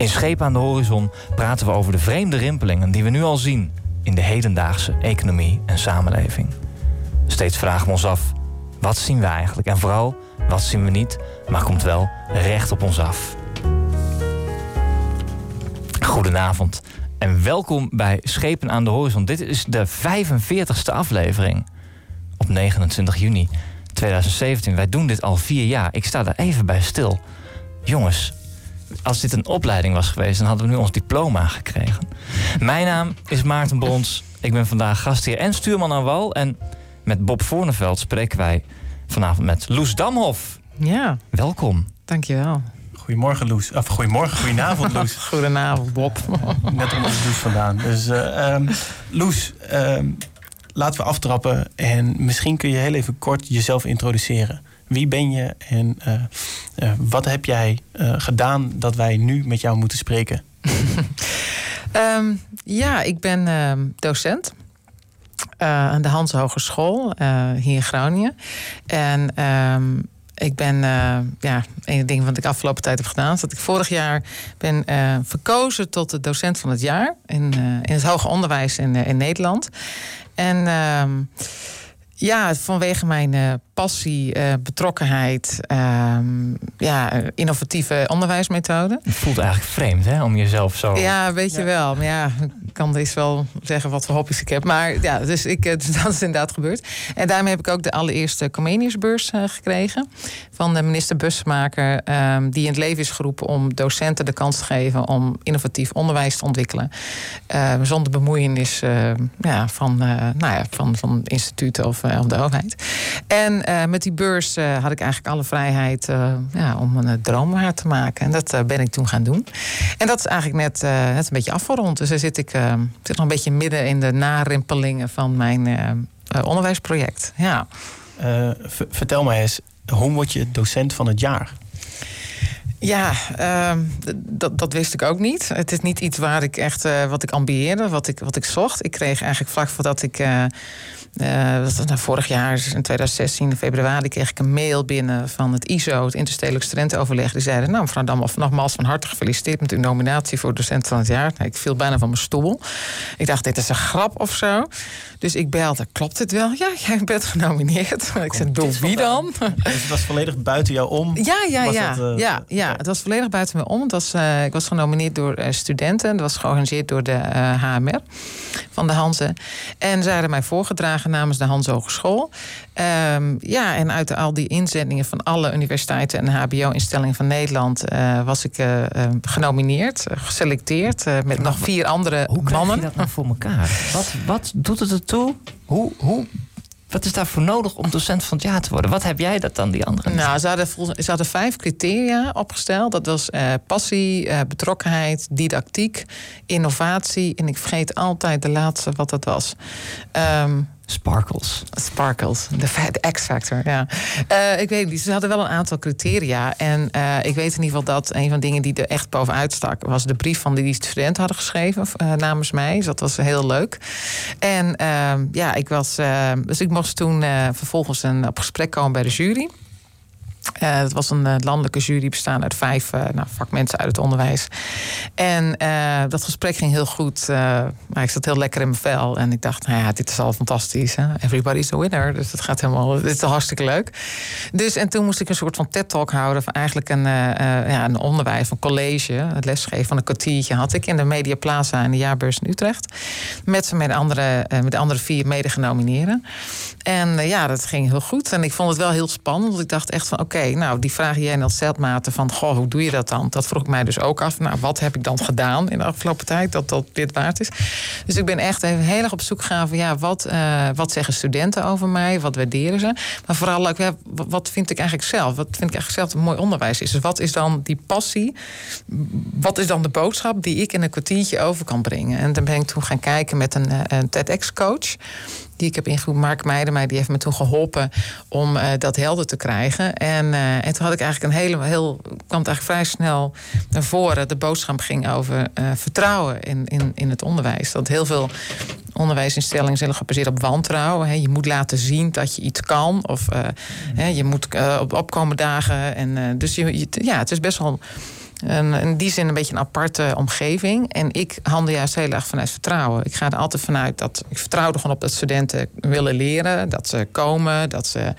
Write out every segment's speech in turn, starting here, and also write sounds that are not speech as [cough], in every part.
In Schepen aan de Horizon praten we over de vreemde rimpelingen die we nu al zien in de hedendaagse economie en samenleving. Steeds vragen we ons af: wat zien we eigenlijk? En vooral, wat zien we niet, maar komt wel recht op ons af. Goedenavond en welkom bij Schepen aan de Horizon. Dit is de 45ste aflevering op 29 juni 2017. Wij doen dit al vier jaar. Ik sta daar even bij stil. Jongens, als dit een opleiding was geweest, dan hadden we nu ons diploma gekregen. Mijn naam is Maarten Brons. Ik ben vandaag gastheer en stuurman aan wal. En met Bob Voorneveld spreken wij vanavond met Loes Damhof. Ja. Welkom. Dankjewel. Goedemorgen Loes. Of goedemorgen, goedenavond Loes. [laughs] goedenavond Bob. [laughs] Net om onze Loes vandaan. Dus uh, um, Loes, um, laten we aftrappen. En misschien kun je heel even kort jezelf introduceren. Wie ben je en uh, uh, wat heb jij gedaan dat wij nu met jou moeten spreken? um, [laughs] ja, ik ben docent. Uh, aan de Hans Hogeschool uh, hier in Groningen. En um, ik ben, ja, een ding wat ik afgelopen tijd heb gedaan, is dat ik vorig jaar ben verkozen tot de docent van het jaar in, in het hoger onderwijs in, in Nederland. En ja, vanwege mijn passie, uh, betrokkenheid, uh, ja, innovatieve onderwijsmethoden. Het voelt eigenlijk vreemd, hè, om jezelf zo. Ja, weet je ja. wel. Maar ja, ik kan eens wel zeggen wat voor hobby's ik heb. Maar ja, dus, ik, [laughs] dus dat is inderdaad gebeurd. En daarmee heb ik ook de allereerste Comeniusbeurs gekregen van de minister Bussemaker, ehm, die in het leven is geroepen om docenten de kans te geven om innovatief onderwijs te ontwikkelen, ehm, zonder bemoeienis ja, van, nou ja, van, van instituten of of de overheid. En uh, met die beurs uh, had ik eigenlijk alle vrijheid uh, ja, om een droom waar te maken. En dat ben ik toen gaan doen. En dat is eigenlijk net, net een beetje afgerond. Dus daar zit ik zit nog een beetje midden in de narimpelingen van mijn onderwijsproject. Ja. vertel mij eens, hoe word je docent van het jaar? Ja, uh, dat, dat wist ik ook niet. Het is niet iets waar ik echt uh, wat ik ambieerde, wat ik, wat ik zocht. Ik kreeg eigenlijk vlak voordat ik. Uh, nou vorig jaar, in 2016, in februari, kreeg ik een mail binnen van het ISO, het Interstedelijk Studentenoverleg. Die zeiden: Nou, mevrouw Damhoff, nogmaals van harte gefeliciteerd met uw nominatie voor docent van het jaar. Nou, ik viel bijna van mijn stoel. Ik dacht: Dit is een grap of zo. Dus ik belde: Klopt het wel? Ja, jij bent genomineerd. [laughs] ik zei: Door wie dan? Dus het was volledig buiten jou om? Ja, ja, ja. Dat, uh, ja, ja, het was volledig buiten me om. Het was, uh, ik was genomineerd door studenten. Dat was georganiseerd door de HMR van de Hanze. En zij hadden mij voorgedragen namens de Hans Hogeschool. Um, ja, en uit al die inzendingen van alle universiteiten en HBO-instellingen van Nederland was ik genomineerd, geselecteerd met nog vier andere hoe mannen. Hoe je dat nou voor elkaar? Wat, wat doet het ertoe? Hoe, hoe wat is daarvoor nodig om docent van het jaar te worden? Wat heb jij dat dan, die anderen? Nou, ze hadden, hadden vijf criteria opgesteld. Dat was uh, passie, uh, betrokkenheid, didactiek, innovatie. En ik vergeet altijd de laatste wat dat was. Um, Sparkles. Sparkles, de X-factor, ja. Uh, ik weet niet, ze hadden wel een aantal criteria. En uh, ik weet in ieder geval dat een van de dingen die er echt bovenuit stak... was de brief van die, die studenten hadden geschreven uh, namens mij. Dus dat was heel leuk. En ja, ik was... dus ik mocht toen vervolgens een, op gesprek komen bij de jury... Uh, het was een uh, landelijke jury bestaan uit vijf uh, nou, vakmensen uit het onderwijs. En dat gesprek ging heel goed. maar ik zat heel lekker in mijn vel. En ik dacht, nou ja, dit is al fantastisch. Hè? Everybody's a winner. Dus dat gaat helemaal. Dit is hartstikke leuk. Dus en toen moest ik een soort van TED-talk houden. Eigenlijk een, ja, een onderwijs, een college. Het lesgeven van een kwartiertje had ik in de Media Plaza in de jaarbeurs in Utrecht. Met, met, andere, met de andere vier mede genomineerden. En ja, dat ging heel goed. En ik vond het wel heel spannend. Want ik dacht echt van oké, nou, die vraag jij net stelt, Maarten, van goh, hoe doe je dat dan? Dat vroeg ik mij dus ook af. Nou, wat heb ik dan gedaan in de afgelopen tijd dat dat dit waard is? Dus ik ben echt even heel erg op zoek gegaan van ja, wat, uh, wat zeggen studenten over mij? Wat waarderen ze? Maar vooral ook, ja, wat vind ik eigenlijk zelf? Wat vind ik eigenlijk zelf een mooi onderwijs is? Dus wat is dan die passie? Wat is dan de boodschap die ik in een kwartiertje over kan brengen? En dan ben ik toen gaan kijken met een, een TEDx-coach die ik heb ingeroepen. Mark Meijermij, die heeft me toen geholpen om uh, dat helder te krijgen. En, uh, en toen had ik eigenlijk een hele, heel, kwam het eigenlijk vrij snel naar voren. De boodschap ging over uh, vertrouwen in, in, in het onderwijs. Dat heel veel onderwijsinstellingen zijn gebaseerd op wantrouwen. Je moet laten zien dat je iets kan. Of je moet op opkomen dagen. En, dus je, ja, het is best wel een, in die zin een beetje een aparte omgeving. En ik handel juist heel erg vanuit vertrouwen. Ik ga er altijd vanuit dat ik vertrouw er gewoon op dat studenten willen leren, dat ze komen, dat ze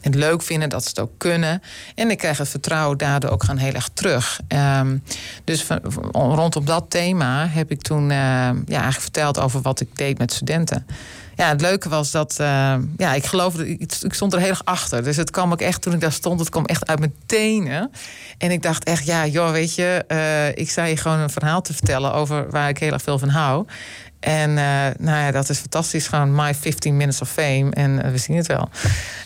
het leuk vinden, dat ze het ook kunnen. En ik krijg het vertrouwen daardoor ook gewoon heel erg terug. Um, dus rondom dat thema heb ik toen uh, ja, eigenlijk verteld over wat ik deed met studenten ja, het leuke was dat, uh, ja, ik geloofde, ik, ik, stond er heel erg achter. Dus het kwam ook echt, toen ik daar stond, het kwam echt uit mijn tenen. En ik dacht echt, ja, joh, weet je, uh, ik sta je gewoon een verhaal te vertellen over waar ik heel erg veel van hou. En uh, nou ja, dat is fantastisch. Gewoon my 15 minutes of fame. En we zien het wel.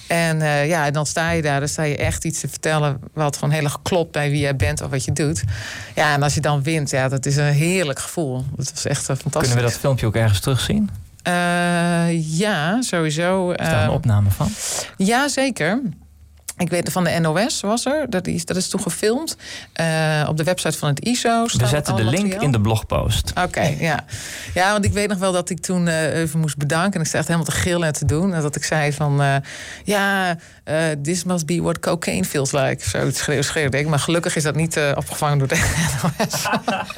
En ja, en dan sta je daar. Dan sta je echt iets te vertellen. wat gewoon heel erg klopt bij wie jij bent of wat je doet. Ja, en als je dan wint, ja, dat is een heerlijk gevoel. Dat was echt fantastisch. Kunnen we dat filmpje ook ergens terugzien? Uh, ja, sowieso. Is daar een opname van? Ja, zeker. Ik weet van de NOS was er. Dat is, dat is toen gefilmd. Uh, op de website van het ISO. We zetten de link materiaal. in de blogpost. Oké, okay, ja. Ja, want ik weet nog wel dat ik toen uh, even moest bedanken. En ik zei echt helemaal te gillen en te doen. En dat ik zei van... Uh, ja, this must be what cocaine feels like. Zo schreeuw, schreeuwde ik. Maar gelukkig is dat niet opgevangen door de NOS.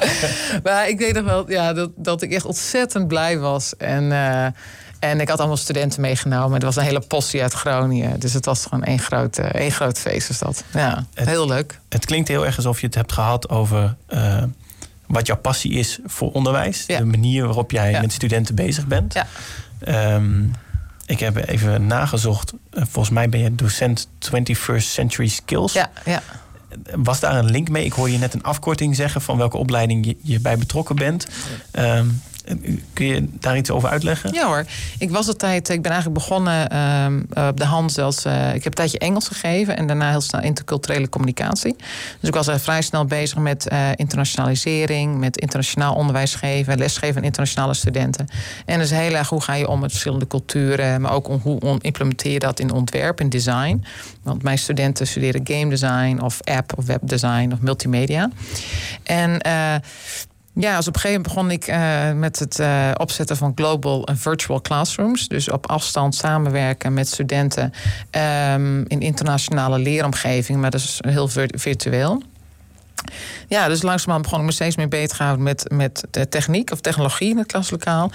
[laughs] maar ik weet nog wel ja, dat, dat ik echt ontzettend blij was. En... En ik had allemaal studenten meegenomen. Het was een hele postie uit Groningen. Dus het was gewoon één groot, uh, één groot feest. Is dat. Ja, het, heel leuk. Het klinkt heel erg alsof je het hebt gehad over uh, wat jouw passie is voor onderwijs. Ja. De manier waarop jij ja. met studenten bezig bent. Ja. Um, ik heb even nagezocht. Uh, volgens mij ben je docent 21st Century Skills. Ja, ja. Was daar een link mee? Ik hoor je net een afkorting zeggen van welke opleiding je, je bij betrokken bent. Um, Kun je daar iets over uitleggen? Ja hoor. Ik was een tijd, ik ben eigenlijk begonnen uh, op de hand als. Uh, ik heb een tijdje Engels gegeven en daarna heel snel interculturele communicatie. Dus ik was vrij snel bezig met internationalisering, met internationaal onderwijs geven, lesgeven aan internationale studenten. En dus heel erg hoe ga je om met verschillende culturen, maar ook om, hoe implementeer je dat in ontwerp en design. Want mijn studenten studeren game design of app of webdesign of multimedia. En ja, dus op een gegeven moment begon ik uh, met het uh, opzetten van global en virtual classrooms. Dus op afstand samenwerken met studenten um, in internationale leeromgeving, maar dat is heel virtueel. Ja, dus langzamerhand begon ik me steeds meer te houden met, met de techniek of technologie in het klaslokaal.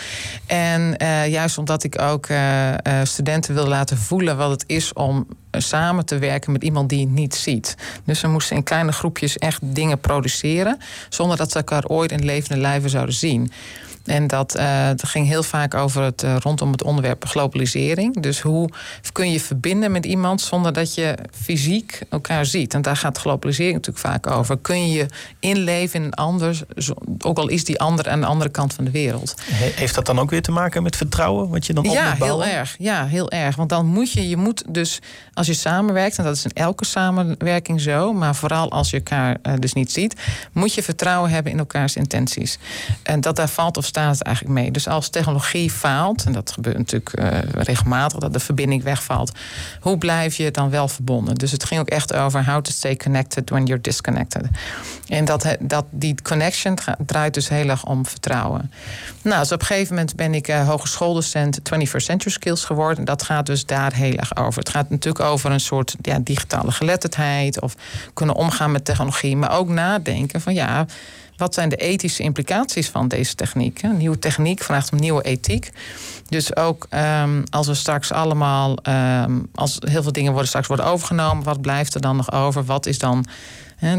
En uh, juist omdat ik ook uh, uh, studenten wil laten voelen wat het is om samen te werken met iemand die het niet ziet. Dus we moesten in kleine groepjes echt dingen produceren, zonder dat ze elkaar ooit in levende lijven zouden zien. En dat, uh, dat ging heel vaak over het uh, rondom het onderwerp globalisering. Dus hoe kun je verbinden met iemand zonder dat je fysiek elkaar ziet? En daar gaat globalisering natuurlijk vaak over. Kun je inleven in een ander, ook al is die ander aan de andere kant van de wereld. Heeft dat dan ook weer te maken met vertrouwen? Wat je dan ja, heel erg. Ja, heel erg. Want dan moet je, je moet dus, als je samenwerkt, en dat is in elke samenwerking zo, maar vooral als je elkaar uh, dus niet ziet, moet je vertrouwen hebben in elkaars intenties. En dat daar valt of staat eigenlijk mee. Dus als technologie faalt, en dat gebeurt natuurlijk uh, regelmatig, dat de verbinding wegvalt, hoe blijf je dan wel verbonden? Dus het ging ook echt over how to stay connected when you're disconnected. En dat, dat, die connection draait dus heel erg om vertrouwen. Nou, dus op een gegeven moment ben ik uh, hogeschooldocent 21st Century Skills geworden. En dat gaat dus daar heel erg over. Het gaat natuurlijk over een soort ja, digitale geletterdheid of kunnen omgaan met technologie, maar ook nadenken van ja wat zijn de ethische implicaties van deze techniek? Een nieuwe techniek vraagt om nieuwe ethiek. Dus ook um, als we straks allemaal, um, als heel veel dingen worden straks worden overgenomen, wat blijft er dan nog over? Wat is dan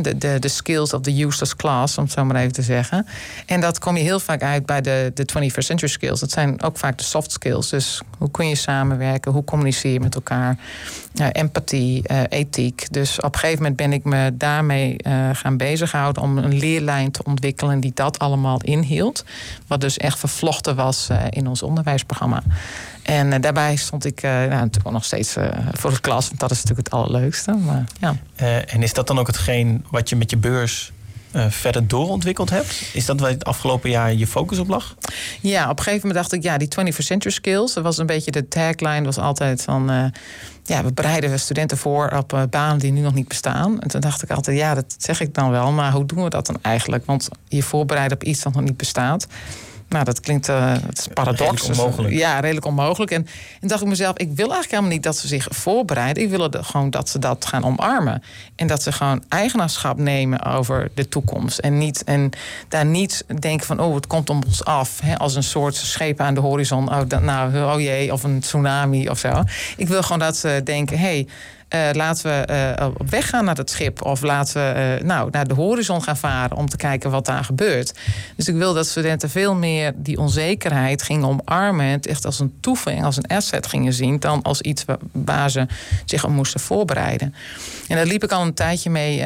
De, de, skills of the useless class, om het zo maar even te zeggen. En dat kom je heel vaak uit bij de, de 21st century skills. Dat zijn ook vaak de soft skills. Dus hoe kun je samenwerken? Hoe communiceer je met elkaar? Uh, empathie, uh, ethiek. Dus op een gegeven moment ben ik me daarmee uh, gaan bezighouden om een leerlijn te ontwikkelen die dat allemaal inhield. Wat dus echt vervlochten was in ons onderwijsprogramma. En daarbij stond ik nou, natuurlijk nog steeds voor het klas, want dat is natuurlijk het allerleukste. Maar, ja. en is dat dan ook hetgeen wat je met je beurs uh, verder doorontwikkeld hebt? Is dat waar het afgelopen jaar je focus op lag? Ja, op een gegeven moment dacht ik, ja, die 21st century skills. Dat was een beetje de tagline, was altijd van... Uh, ja, we bereiden studenten voor op uh, banen die nu nog niet bestaan. En toen dacht ik altijd, ja, dat zeg ik dan wel, maar hoe doen we dat dan eigenlijk? Want je voorbereiden op iets dat nog niet bestaat. Nou, dat klinkt uh, het is paradox. Redelijk onmogelijk. Ja, redelijk onmogelijk. En, en dacht ik mezelf, ik wil eigenlijk helemaal niet dat ze zich voorbereiden. Ik wil gewoon dat ze dat gaan omarmen. En dat ze gewoon eigenaarschap nemen over de toekomst. En, niet, en daar niet denken van, oh, het komt om ons af. Hè, als een soort schepen aan de horizon. Oh, nou, oh jee, of een tsunami of zo. Ik wil gewoon dat ze denken, hé, hey, uh, laten we uh, op weg gaan naar het schip. Of laten we uh, nou, naar de horizon gaan varen om te kijken wat daar gebeurt. Dus ik wil dat studenten veel meer die onzekerheid gingen omarmen. Het echt als een toevoeging, als een asset gingen zien. Dan als iets waar ze zich op moesten voorbereiden. En daar liep ik al een tijdje mee,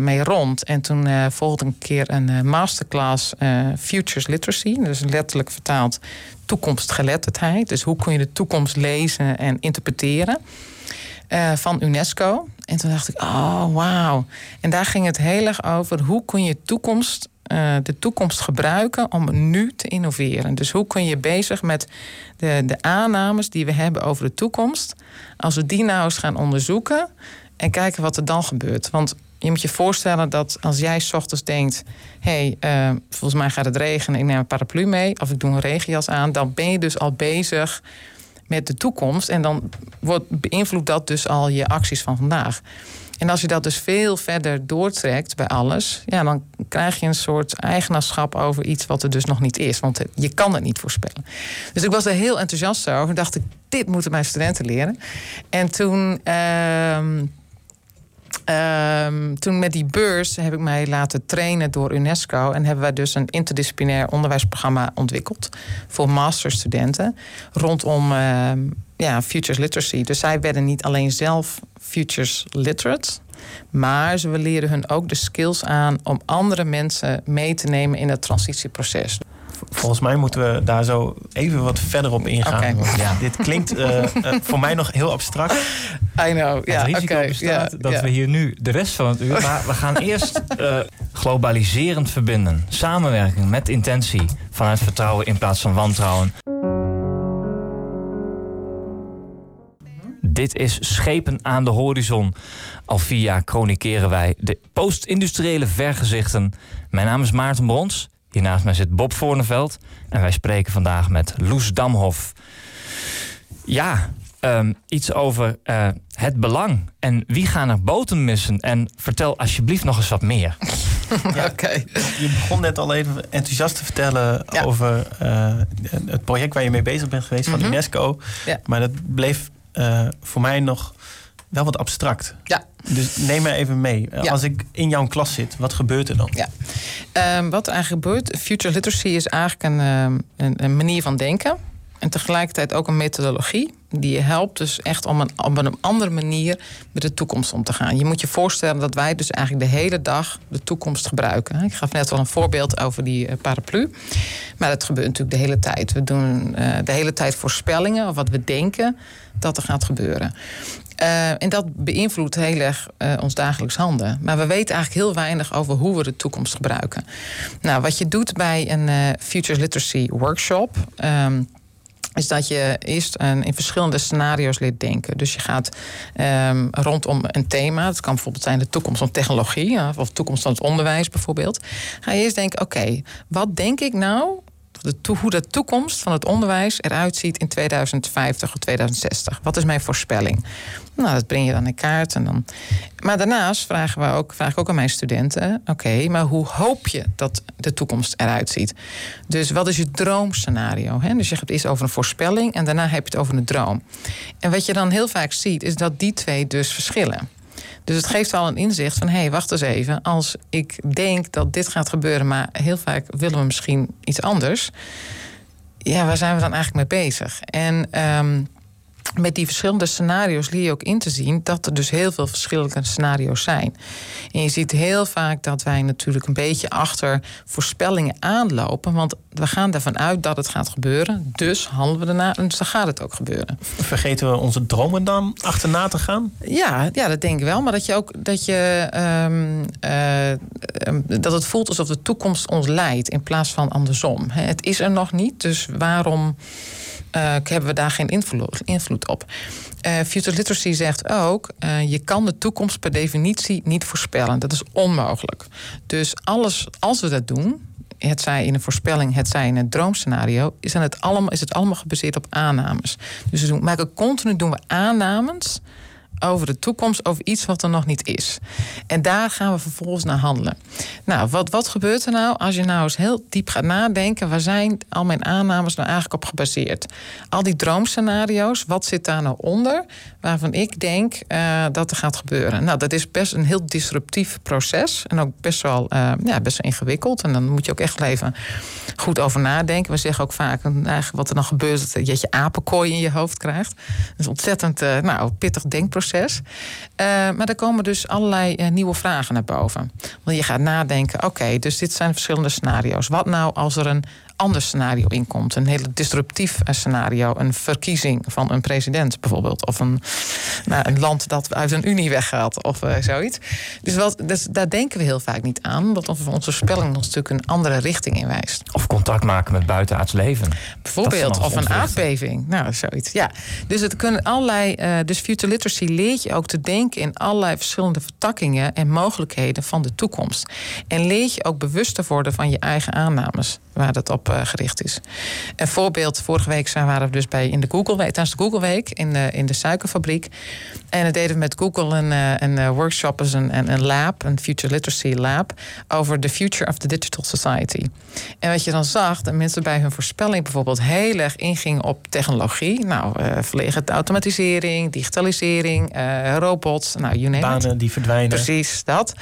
mee rond. En toen volgde een keer een masterclass Futures Literacy. Dus letterlijk vertaald toekomstgeletterdheid. Dus hoe kun je de toekomst lezen en interpreteren. Uh, van UNESCO. En toen dacht ik, oh wauw. En daar ging het heel erg over hoe kun je toekomst, uh, de toekomst gebruiken om nu te innoveren. Dus hoe kun je bezig met de, de aannames die we hebben over de toekomst. Als we die nou eens gaan onderzoeken en kijken wat er dan gebeurt. Want je moet je voorstellen dat als jij s ochtends denkt: hé, hey, uh, volgens mij gaat het regenen, ik neem een paraplu mee of ik doe een regenjas aan, dan ben je dus al bezig met de toekomst. En dan wordt, beïnvloedt dat dus al je acties van vandaag. En als je dat dus veel verder doortrekt bij alles, ja, dan krijg je een soort eigenaarschap over iets wat er dus nog niet is. Want je kan het niet voorspellen. Dus ik was er heel enthousiast over. Dacht ik, dit moeten mijn studenten leren. En toen. Uh, Um, toen met die beurs heb ik mij laten trainen door UNESCO. En hebben wij dus een interdisciplinair onderwijsprogramma ontwikkeld. Voor masterstudenten. Rondom uh, ja, futures literacy. Dus zij werden niet alleen zelf futures literate. Maar ze leren hun ook de skills aan om andere mensen mee te nemen in het transitieproces. Volgens mij moeten we daar zo even wat verder op ingaan. Okay. Want ja, dit klinkt uh, uh, voor mij nog heel abstract. I know. Ja, het risico okay. bestaat yeah, dat yeah. we hier nu de rest van het uur... maar we gaan eerst uh, globaliserend verbinden. Samenwerking met intentie. Vanuit vertrouwen in plaats van wantrouwen. Dit is Schepen aan de horizon. Al vier jaar chronikeren wij de post-industriële vergezichten. Mijn naam is Maarten Brons. Hier naast mij zit Bob Voorneveld. En wij spreken vandaag met Loes Damhof. Ja, um, iets over uh, het belang. En wie gaan er boten missen? En vertel alsjeblieft nog eens wat meer. [laughs] ja, okay. Je begon net al even enthousiast te vertellen ja. over uh, het project waar je mee bezig bent geweest van mm -hmm. UNESCO. Ja. Maar dat bleef uh, voor mij nog wel wat abstract. Ja. Dus neem me even mee. Ja. Als ik in jouw klas zit, wat gebeurt er dan? Ja. Um, wat er eigenlijk gebeurt, future literacy is eigenlijk een, een, een, manier van denken. En tegelijkertijd ook een methodologie. Die je helpt dus echt om een, op een andere manier met de toekomst om te gaan. Je moet je voorstellen dat wij dus eigenlijk de hele dag de toekomst gebruiken. Ik gaf net al een voorbeeld over die paraplu. Maar dat gebeurt natuurlijk de hele tijd. We doen uh, de hele tijd voorspellingen of wat we denken dat er gaat gebeuren. Uh, en dat beïnvloedt heel erg ons dagelijks handelen. Maar we weten eigenlijk heel weinig over hoe we de toekomst gebruiken. Nou, wat je doet bij een Futures Literacy Workshop. Um, is dat je eerst een, in verschillende scenario's leert denken. Dus je gaat um, rondom een thema. Het kan bijvoorbeeld zijn de toekomst van technologie. Of de toekomst van het onderwijs bijvoorbeeld. Ga je eerst denken, oké, wat denk ik nou hoe de toekomst van het onderwijs eruit ziet in 2050 of 2060. Wat is mijn voorspelling? Nou, dat breng je dan in kaart. En dan... Maar daarnaast vragen we ook, vraag ik ook aan mijn studenten: oké, maar hoe hoop je dat de toekomst eruit ziet? Dus wat is je droomscenario? Hè? Dus je hebt het eerst over een voorspelling en daarna heb je het over een droom. En wat je dan heel vaak ziet, is dat die twee dus verschillen. Dus het geeft al een inzicht van: hé, hey, wacht eens even. Als ik denk dat dit gaat gebeuren, maar heel vaak willen we misschien iets anders. Ja, waar zijn we dan eigenlijk mee bezig? En. Ehm, met die verschillende scenario's leer je ook in te zien dat er dus heel veel verschillende scenario's zijn. En je ziet heel vaak dat wij natuurlijk een beetje achter voorspellingen aanlopen, want we gaan ervan uit dat het gaat gebeuren, dus handelen we erna en dus dan gaat het ook gebeuren. Vergeten we onze dromen dan achterna te gaan? Ja, ja dat denk ik wel, maar dat je ook dat je um, uh, dat het voelt alsof de toekomst ons leidt in plaats van andersom. Het is er nog niet, dus waarom hebben we daar geen invloed, op. Uh, Future Literacy zegt ook: uh, je kan de toekomst per definitie niet voorspellen. Dat is onmogelijk. Dus alles, als we dat doen, het zij in een voorspelling, het zij in een droomscenario, is, het allemaal, is het allemaal gebaseerd op aannames. Dus we maken continu doen we aannames over de toekomst, over iets wat er nog niet is. En daar gaan we vervolgens naar handelen. Nou, wat, wat gebeurt er nou als je nou eens heel diep gaat nadenken? Waar zijn al mijn aannames nou eigenlijk op gebaseerd? Al die droomscenario's, wat zit daar nou onder? Waarvan ik denk uh, dat er gaat gebeuren. Nou, dat is best een heel disruptief proces. En ook best wel, uh, ja, best wel ingewikkeld. En dan moet je ook echt even goed over nadenken. We zeggen ook vaak, eigenlijk wat er dan gebeurt, dat je apenkooi in je hoofd krijgt. Dat is ontzettend nou, pittig denkproces. Uh, maar er komen dus allerlei uh, nieuwe vragen naar boven. Want je gaat nadenken: oké, dus dit zijn verschillende scenario's. Wat nou als er een ander scenario inkomt. Een hele disruptief eh, scenario. Een verkiezing van een president bijvoorbeeld. Of een, nou, een land dat uit een unie weggaat of uh, zoiets. Dus, wat, dus daar denken we heel vaak niet aan. Omdat onze nog een stuk een andere richting in wijst. Of contact maken met buitenaards leven. Bijvoorbeeld. Of een aardbeving. Nou, zoiets. Ja. Dus het kunnen allerlei. Uh, dus future literacy leert je ook te denken in allerlei verschillende vertakkingen en mogelijkheden van de toekomst. En leert je ook bewust te worden van je eigen aannames waar dat op uh, gericht is. Een voorbeeld, vorige week zijn, waren we dus bij in de Google Week, tijdens de Google Week in de, in de suikerfabriek. En dat deden we met Google een, uh, een uh, workshop, dus een, een, een lab, een Future Literacy Lab, over the future of the digital society. En wat je dan zag, dat mensen bij hun voorspelling bijvoorbeeld heel erg ingingen op technologie. Nou, uh, automatisering, digitalisering, robots, nou, you name Banen it. die verdwijnen. Precies, dat.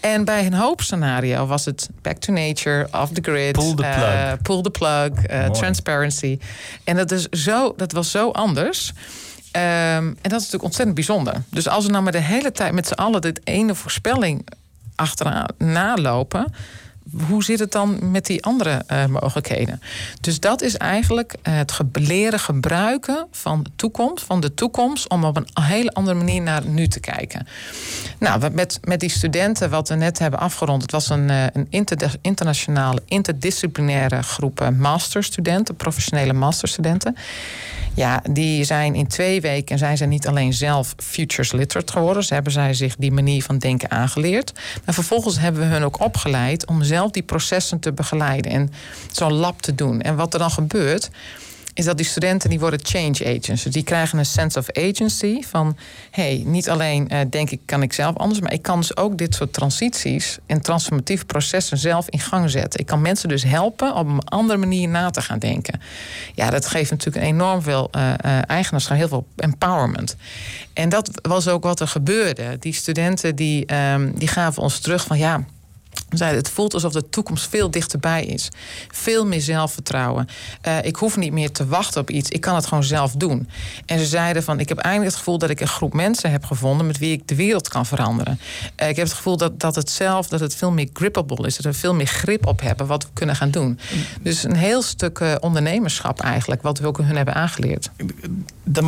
En bij een hoopscenario was het back to nature, off the grid. Pull the plug. Uh, pull the plug, uh, transparency. En dat, is zo, dat was zo anders. Um, en dat is natuurlijk ontzettend bijzonder. Dus als we nou maar de hele tijd met z'n allen dit ene voorspelling achteraan nalopen hoe zit het dan met die andere uh, mogelijkheden? Dus dat is eigenlijk het ge leren gebruiken van de toekomst, van de toekomst, om op een hele andere manier naar nu te kijken. Nou, met, met die studenten, wat we net hebben afgerond, het was een, een inter internationale, interdisciplinaire groep masterstudenten, professionele masterstudenten. Ja, die zijn in twee weken zijn ze niet alleen zelf futures literate geworden. Ze hebben zij zich die manier van denken aangeleerd. Maar vervolgens hebben we hun ook opgeleid om zelf die processen te begeleiden en zo'n lab te doen. En wat er dan gebeurt is dat die studenten die worden change agents. Dus die krijgen een sense of agency van... hey, niet alleen uh, denk ik, kan ik zelf anders... maar ik kan dus ook dit soort transities en transformatieve processen zelf in gang zetten. Ik kan mensen dus helpen op een andere manier na te gaan denken. Ja, dat geeft natuurlijk enorm veel uh, eigenaarschap, heel veel empowerment. En dat was ook wat er gebeurde. Die studenten die, um, die gaven ons terug van ja zeiden, het voelt alsof de toekomst veel dichterbij is. Veel meer zelfvertrouwen. Uh, ik hoef niet meer te wachten op iets. Ik kan het gewoon zelf doen. En ze zeiden van, ik heb eindelijk het gevoel dat ik een groep mensen heb gevonden met wie ik de wereld kan veranderen. Uh, ik heb het gevoel dat, dat het zelf, dat het veel meer grippable is. Dat we veel meer grip op hebben wat we kunnen gaan doen. Dus een heel stuk uh, ondernemerschap eigenlijk, wat we ook hun hebben aangeleerd.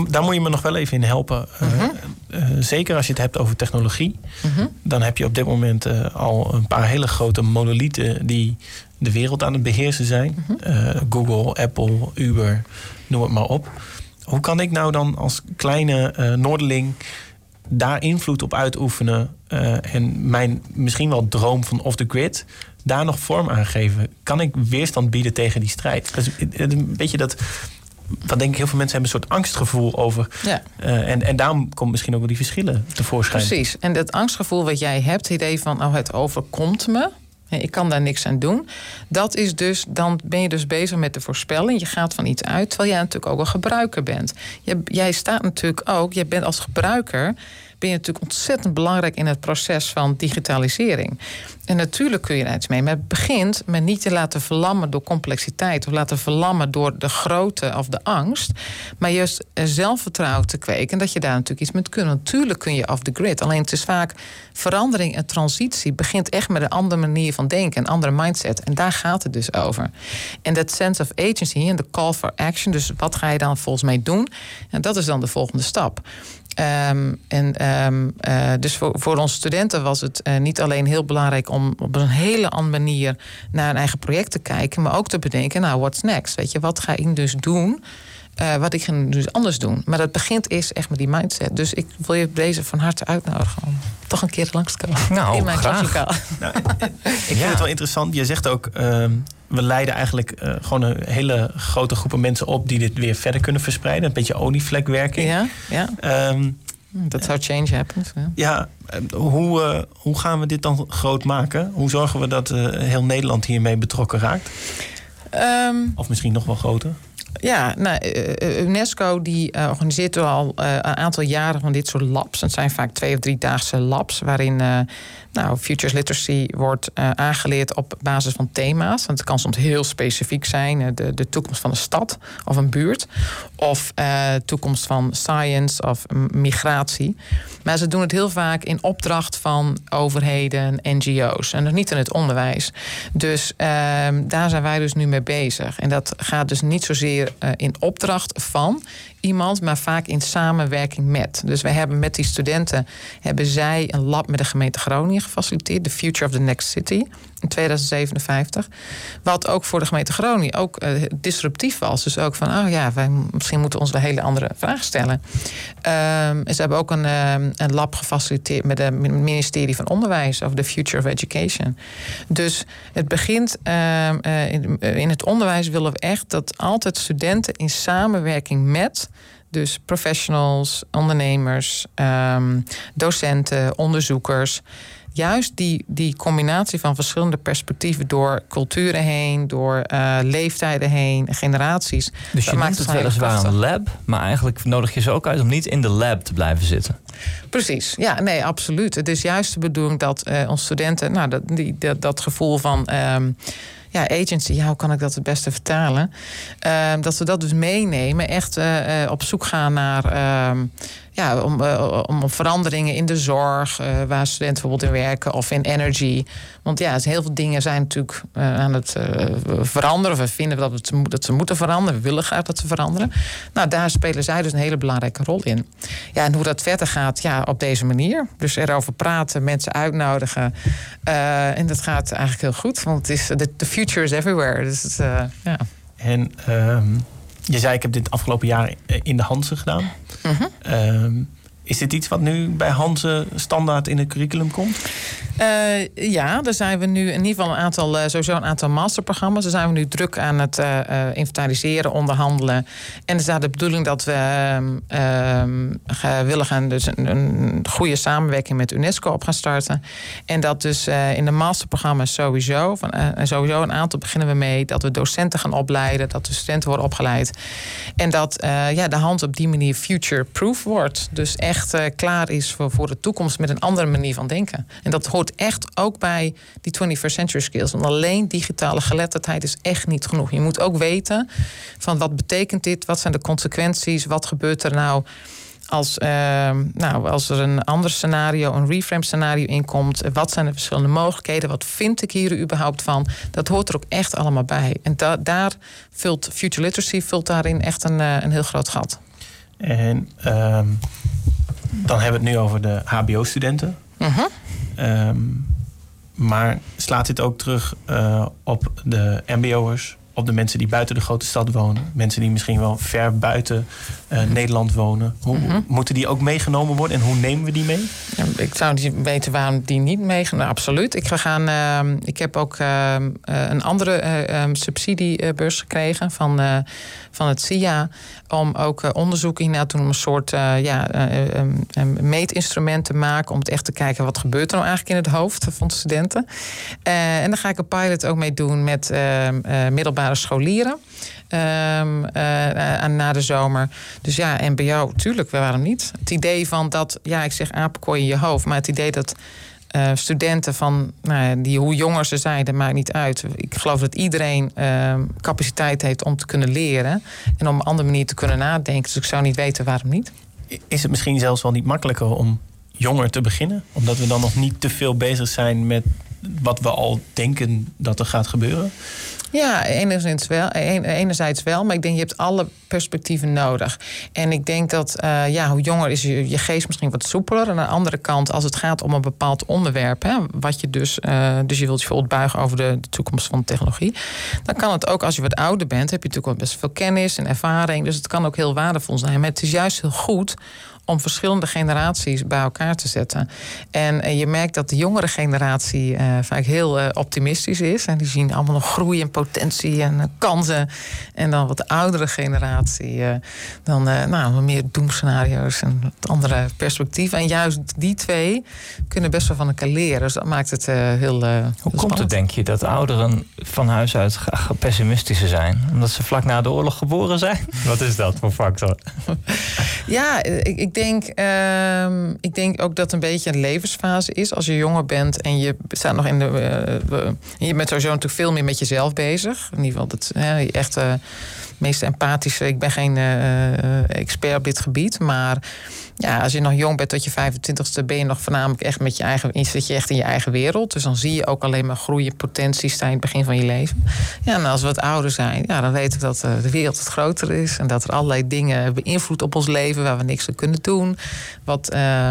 Daar moet je me nog wel even in helpen. -huh. zeker als je het hebt over technologie. -huh. Dan heb je op dit moment al een paar hele grote monolithen die de wereld aan het beheersen zijn. Mm -hmm. uh, Google, Apple, Uber, noem het maar op. Hoe kan ik nou dan als kleine uh, Noorderling daar invloed op uitoefenen uh, en mijn misschien wel droom van off the grid daar nog vorm aan geven? Kan ik weerstand bieden tegen die strijd? Dat is een beetje dat wat denk ik heel veel mensen hebben een soort angstgevoel over. Ja. Uh, en, en daarom komt misschien ook wel die verschillen tevoorschijn. Precies. En dat angstgevoel wat jij hebt, het idee van oh, het overkomt me. Ik kan daar niks aan doen. Dat is dus, dan ben je dus bezig met de voorspelling. Je gaat van iets uit, terwijl jij natuurlijk ook een gebruiker bent. Je, jij staat natuurlijk ook, jij bent als gebruiker ben je natuurlijk ontzettend belangrijk in het proces van digitalisering. En natuurlijk kun je er iets mee. Maar het begint met niet te laten verlammen door complexiteit. Of laten verlammen door de grootte of de angst. Maar juist zelfvertrouwen te kweken. Dat je daar natuurlijk iets mee kunt. Natuurlijk kun je off the grid. Alleen het is vaak verandering en transitie. begint echt met een andere manier van denken. Een andere mindset. En daar gaat het dus over. En dat sense of agency en de call for action. Dus wat ga je dan volgens mij doen? En dat is dan de volgende stap. Um, en um, uh, dus voor, voor onze studenten was het uh, niet alleen heel belangrijk om op een hele andere manier naar een eigen project te kijken, maar ook te bedenken, nou, what's next? Weet je, wat ga ik dus doen? Uh, wat ik ga dus anders doen. Maar dat begint eerst echt met die mindset. Dus ik wil je deze van harte uitnodigen om toch een keer langs te komen. Nou, in mijn graag. Nou, ik vind ja. het wel interessant. Je zegt ook, uh, we leiden eigenlijk uh, gewoon een hele grote groepen mensen op die dit weer verder kunnen verspreiden. Een beetje olievlekwerking. Ja, ja. Um, dat zou change happen. Ja, ja hoe, uh, hoe gaan we dit dan groot maken? Hoe zorgen we dat uh, heel Nederland hiermee betrokken raakt? Um, of misschien nog wel groter? Ja, nou, UNESCO die uh, organiseert al uh, een aantal jaren van dit soort labs. Het zijn vaak twee of driedaagse labs waarin uh, nou, futures literacy wordt aangeleerd op basis van thema's. Want het kan soms heel specifiek zijn, de, de toekomst van een stad of een buurt, of toekomst van science of migratie. Maar ze doen het heel vaak in opdracht van overheden, NGO's en nog niet in het onderwijs. Dus ehm, daar zijn wij dus nu mee bezig. En dat gaat dus niet zozeer uh, in opdracht van iemand, maar vaak in samenwerking met. Dus wij hebben met die studenten hebben zij een lab met de gemeente Groningen gefaciliteerd, The Future of the Next City in 2057. Wat ook voor de gemeente Groningen ook uh, disruptief was. Dus ook van, oh ja, wij misschien moeten ons een hele andere vraag stellen. Um, en ze hebben ook een, um, een lab gefaciliteerd met het ministerie van Onderwijs over the Future of Education. Dus het begint uh, in, in het onderwijs willen we echt dat altijd studenten in samenwerking met dus professionals, ondernemers, um, docenten, onderzoekers. Juist die, die combinatie van verschillende perspectieven door culturen heen, door uh, leeftijden heen, generaties. Dus je maakt het weliswaar een lab, maar eigenlijk nodig je ze ook uit om niet in de lab te blijven zitten. Precies, ja, nee, absoluut. Het is juist de bedoeling dat uh, onze studenten, nou, dat, die, dat, dat gevoel van. Um, ja, agency, ja, hoe kan ik dat het beste vertalen? Uh, dat we dat dus meenemen, echt uh, uh, op zoek gaan naar uh, ja, om, uh, om veranderingen in de zorg, uh, waar studenten bijvoorbeeld in werken, of in energy. Want ja, heel veel dingen zijn natuurlijk uh, aan het veranderen. We vinden dat, dat ze moeten veranderen. We willen graag dat ze veranderen. Nou, daar spelen zij dus een hele belangrijke rol in. Ja, en hoe dat verder gaat, ja, op deze manier. Dus erover praten, mensen uitnodigen. en dat gaat eigenlijk heel goed, want het is, the, future is everywhere. Dus het, ja. En um, je zei, ik heb dit afgelopen jaar in de Hansen gedaan. Uh -huh. um, is dit iets wat nu bij Hansen standaard in het curriculum komt? Uh, ja, daar zijn we nu in ieder geval een aantal, uh, sowieso een aantal masterprogramma's. Daar zijn we nu druk aan het uh, inventariseren, onderhandelen. En is daar de bedoeling dat we willen gaan dus een, een, goede samenwerking met UNESCO op gaan starten. En dat dus in de masterprogramma's sowieso, van, sowieso een aantal beginnen we mee, dat we docenten gaan opleiden, dat de studenten worden opgeleid. En dat ja, de hand op die manier future-proof wordt. Dus echt klaar is voor, voor de toekomst met een andere manier van denken. En dat hoort echt ook bij die 21st century skills. Want alleen digitale geletterdheid is echt niet genoeg. Je moet ook weten van wat betekent dit? Wat zijn de consequenties? Wat gebeurt er nou? Als, uh, nou, als er een ander scenario, een reframe scenario inkomt, wat zijn de verschillende mogelijkheden? Wat vind ik hier überhaupt van? Dat hoort er ook echt allemaal bij. En da daar vult Future Literacy vult daarin echt een, uh, een heel groot gat. En uh, dan hebben we het nu over de HBO-studenten. Uh -huh. Um, maar slaat dit ook terug uh, op de MBO'ers, op de mensen die buiten de grote stad wonen, mensen die misschien wel ver buiten uh, Nederland wonen? Hoe, mm -hmm. Moeten die ook meegenomen worden en hoe nemen we die mee? Ja, ik zou niet weten waarom die niet meegenomen Absoluut. Ik, ga gaan, uh, ik heb ook uh, een andere subsidiebeurs gekregen van, van het SIA om ook uh, onderzoek in te doen om een soort uh, ja, uh, meetinstrument te maken. Om het echt te kijken wat gebeurt er nou eigenlijk in het hoofd van studenten. en daar ga ik een pilot ook mee doen met middelbare middelbare scholieren. Um, na de zomer. Dus ja, MBO, tuurlijk, waarom niet? Het idee van dat, ja, ik zeg apenkooi in je hoofd, maar het idee dat uh, studenten van nou, die, hoe jonger ze zijn, dat maakt niet uit. Ik geloof dat iedereen uh, capaciteit heeft om te kunnen leren en om op een andere manier te kunnen nadenken. Dus ik zou niet weten waarom niet. Is het misschien zelfs wel niet makkelijker om jonger te beginnen? Omdat we dan nog niet te veel bezig zijn met wat we al denken dat er gaat gebeuren? Ja, enerzijds wel, enerzijds wel, maar ik denk je hebt alle perspectieven nodig. En ik denk dat uh, ja, hoe jonger is je, je geest misschien wat soepeler. En aan de andere kant, als het gaat om een bepaald onderwerp, hè, wat je dus, uh, dus je wilt je bijvoorbeeld over de, toekomst van technologie, dan kan het ook als je wat ouder bent, heb je natuurlijk wel best veel kennis en ervaring. Dus het kan ook heel waardevol zijn. Maar het is juist heel goed om verschillende generaties bij elkaar te zetten. En, en je merkt dat de jongere generatie vaak heel optimistisch is. En die zien allemaal nog groei en potentie en kansen. En dan wat de oudere generatie, dan nou, meer doemscenario's en wat andere perspectieven. En juist die twee kunnen best wel van elkaar leren. Dus dat maakt het heel. Hoe komt het, denk je, dat ouderen van huis uit pessimistischer zijn? Omdat ze vlak na de oorlog geboren zijn? [laughs] Wat is dat voor factor? [laughs] ja, ik, ik denk, uh, ik denk ook dat het een beetje een levensfase is. Als je jonger bent en je staat nog in de. Uh, je bent sowieso natuurlijk veel meer met jezelf bezig. In ieder geval, dat uh, echt uh, meest empathische. Ik ben geen expert op dit gebied, maar ja, als je nog jong bent tot je 25ste, ben je nog voornamelijk echt met je eigen. Zit je echt in je eigen wereld. Dus dan zie je ook alleen maar groeien, potenties staan in het begin van je leven. Ja, en als we wat ouder zijn, ja, dan weet ik dat eh, de wereld het groter is. En dat er allerlei dingen beïnvloedt op ons leven waar we niks aan kunnen doen. Wat uh,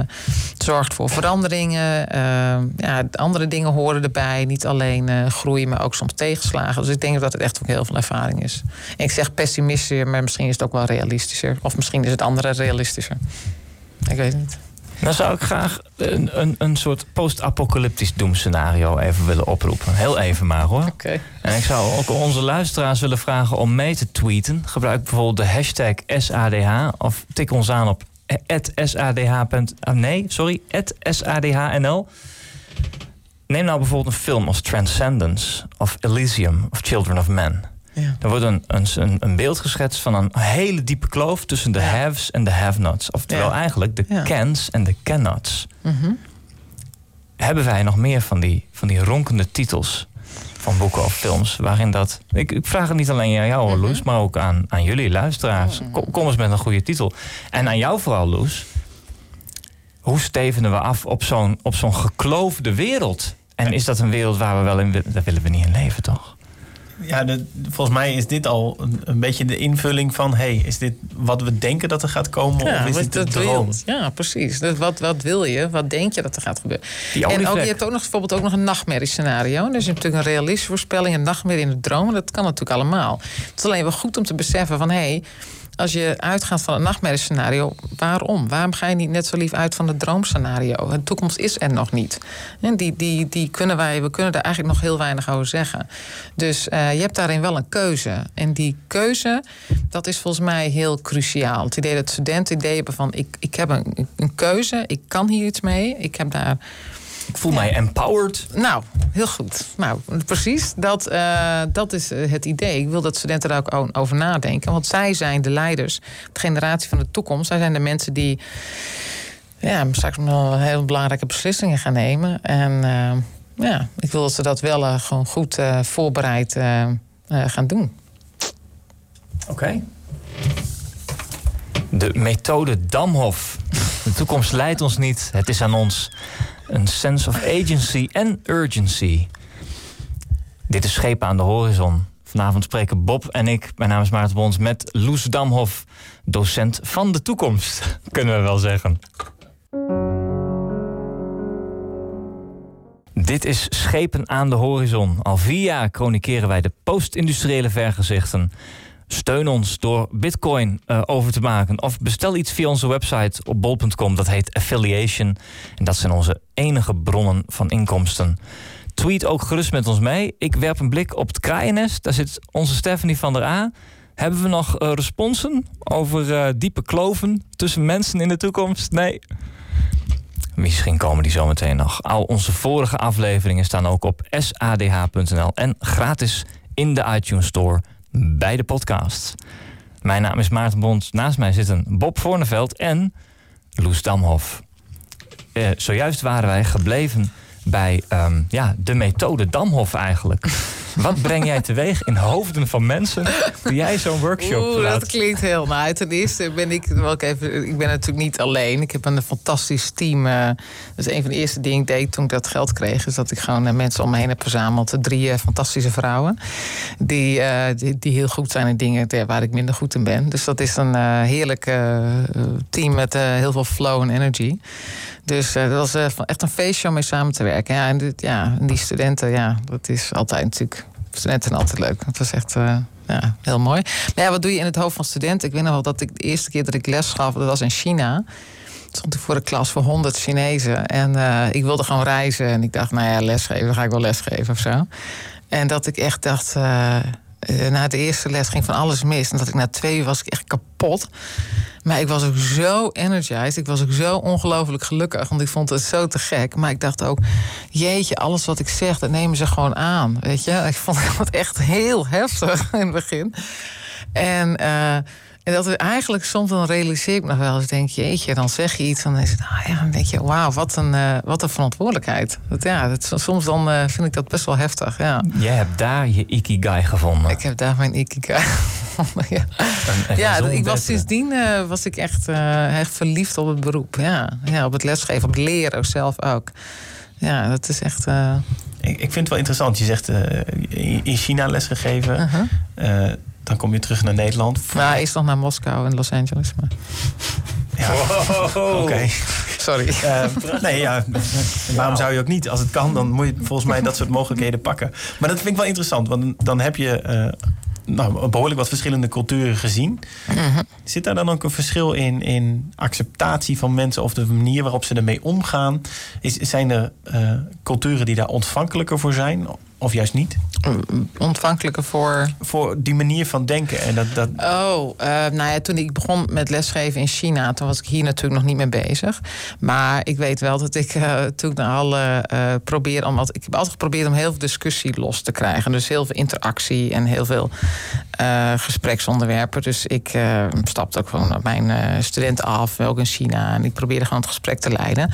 zorgt voor veranderingen. Uh, ja, andere dingen horen erbij. Niet alleen groeien, maar ook soms tegenslagen. Dus ik denk dat het echt ook heel veel ervaring is. Ik zeg pessimistischer, maar misschien is het ook wel realistischer. Of misschien is het andere realistischer. Ik weet het niet. Dan zou ik graag een, een, een soort post-apocalyptisch doemscenario even willen oproepen. Heel even maar hoor. Oké. En ik zou ook onze luisteraars willen vragen om mee te tweeten. Gebruik bijvoorbeeld de hashtag SADH of tik ons aan op SADH. Ah, nee, sorry, SADHNL. Neem nou bijvoorbeeld een film als Transcendence of Elysium of Children of Men. Ja. Er wordt een, een, een beeld geschetst van een hele diepe kloof tussen de haves en de have-nots. Oftewel eigenlijk de cans en de cannots. Mm Hebben wij nog meer van die, van die ronkende titels van boeken of films waarin dat. Ik, ik vraag het niet alleen aan jou, mm Loes, maar ook aan, aan jullie luisteraars. Mhm. Kom, kom, eens met een goede titel. En aan jou vooral, Loes. Hoe stevenen we af op zo'n op zo'n gekloofde wereld? En is dat een wereld waar we wel in willen? Daar willen we niet in leven, toch? Ja, volgens mij is dit al een, een, beetje de invulling van... hey, is dit wat we denken dat er gaat komen ja, of is dit de droom? Ja, precies. Dus wat, wat wil je? Wat denk je dat er gaat gebeuren? en ook, je hebt ook nog, bijvoorbeeld ook nog een nachtmerriescenario. Dus je hebt natuurlijk een realistische voorspelling... een nachtmerrie in de droom. Dat kan natuurlijk allemaal. Het is alleen wel goed om te beseffen van... hey, als je uitgaat van het nachtmerriescenario, waarom? Waarom ga je niet net zo lief uit van het droomscenario? De toekomst is er nog niet. Die, die, die kunnen wij, we kunnen daar eigenlijk nog heel weinig over zeggen. Dus uh, je hebt daarin wel een keuze. En die keuze, dat is volgens mij heel cruciaal. Het idee dat studenten het idee hebben van ik, ik heb een, een keuze, ik kan hier iets mee, ik heb daar ik voel mij empowered. Nou, heel goed. Nou, precies. Dat, uh, dat is eh, het idee. Ik wil dat studenten daar ook over nadenken. Want zij zijn de leiders, de generatie van de toekomst. Zij zijn de mensen die ja, straks nog heel belangrijke beslissingen gaan nemen. En uh, ja, ik wil dat ze dat wel uh, gewoon goed voorbereid gaan doen. Oké. Okay. De methode Damhof. De toekomst leidt ons niet, het is aan ons. Een sense of agency en urgency. Dit is Schepen aan de Horizon. Vanavond spreken Bob en ik, mijn naam is Maarten Bons, met Loes Damhof, docent van de toekomst, [laughs] kunnen we wel zeggen. Dit is Schepen aan de Horizon. Al vier jaar chronikeren wij de post-industriële vergezichten Steun ons door Bitcoin uh, over te maken. Of bestel iets via onze website op bol.com. Dat heet Affiliation. En dat zijn onze enige bronnen van inkomsten. Tweet ook gerust met ons mee. Ik werp een blik op het kraaiennest. Daar zit onze Stephanie van der A. Hebben we nog uh, responsen over uh, diepe kloven tussen mensen in de toekomst? Nee. Misschien komen die zometeen nog. Al onze vorige afleveringen staan ook op sadh.nl en gratis in de iTunes Store bij de podcast. Mijn naam is Maarten Bond. Naast mij zitten Bob Voorneveld en Loes Damhof. Uh, zojuist waren wij gebleven bij um, ja, de methode Damhof eigenlijk. [laughs] Wat breng jij teweeg in hoofden van mensen toen jij zo'n workshop Oeh, dat klinkt heel nou. Ten eerste ben ik wel even. Ik ben natuurlijk niet alleen. Ik heb een fantastisch team. Uh, dat is een van de eerste dingen ik deed toen ik dat geld kreeg. Is dat ik gewoon uh, mensen om me heen heb verzameld. Drie uh, fantastische vrouwen. Die, die, die, heel goed zijn in dingen waar ik minder goed in ben. Dus dat is een heerlijk team met heel veel flow en energy. Dus dat was echt een feestje om mee samen te werken. Ja, en, dit, ja, en die studenten, ja, dat is altijd natuurlijk studenten altijd leuk. Het was echt uh, ja, heel mooi. Maar ja, wat doe je in het hoofd van studenten? Ik weet nog wel dat ik de eerste keer dat ik les gaf, dat was in China. Stond ik voor de klas voor 100 Chinezen. En ik wilde gewoon reizen. En ik dacht, nou ja, lesgeven, ga ik wel lesgeven of zo. En dat ik echt dacht. Uh, na de eerste les ging van alles mis. En dat ik na twee uur was ik echt kapot. Maar ik was ook zo energized. Ik was ook zo ongelooflijk gelukkig. Want ik vond het zo te gek. Maar ik dacht ook, jeetje, alles wat ik zeg, dat nemen ze gewoon aan. Weet je? Ik vond [laughs] het echt heel heftig in het begin. En... Uh, en dat is eigenlijk soms dan realiseer ik nog wel eens, denk je, jeetje, dan zeg je iets, dan is het, ah ja, dan denk je, wauw, wat een, uh, wat een verantwoordelijkheid. Dat, ja, dat, soms dan uh, vind ik dat best wel heftig. Ja. Jij hebt daar je ikigai gevonden. Ik heb daar mijn ikigai gevonden. Ja, ja ik was sindsdien uh, was ik echt, echt verliefd op het beroep. Ja. ja, op het lesgeven, op het leren zelf ook. Ja, dat is echt. Ik, ik, vind het wel interessant. Je zegt in China lesgegeven. -huh dan kom je terug naar Nederland. Nou, hij is nog naar Moskou en Los Angeles. Maar... Ja. Oké. Sorry. Uh, nee, ja. Waarom zou je ook niet? Als het kan, dan moet je volgens mij dat soort mogelijkheden pakken. Maar dat vind ik wel interessant, want dan heb je uh, nou, behoorlijk wat verschillende culturen gezien. Mhm. Zit daar dan ook een verschil in, in acceptatie van mensen of de manier waarop ze ermee omgaan? Is, zijn er uh, culturen die daar ontvankelijker voor zijn? Of juist niet? Ontvankelijker voor. Voor die manier van denken. En dat, dat... Oh, uh, nou ja, toen ik begon met lesgeven in China, toen was ik hier natuurlijk nog niet mee bezig. Maar ik weet wel dat ik uh, toen al uh, probeer om. Ik heb altijd geprobeerd om heel veel discussie los te krijgen. Dus heel veel interactie en heel veel gespreksonderwerpen. Dus ik stapte ook gewoon op mijn studenten af, ook in China. En ik probeerde gewoon het gesprek te leiden.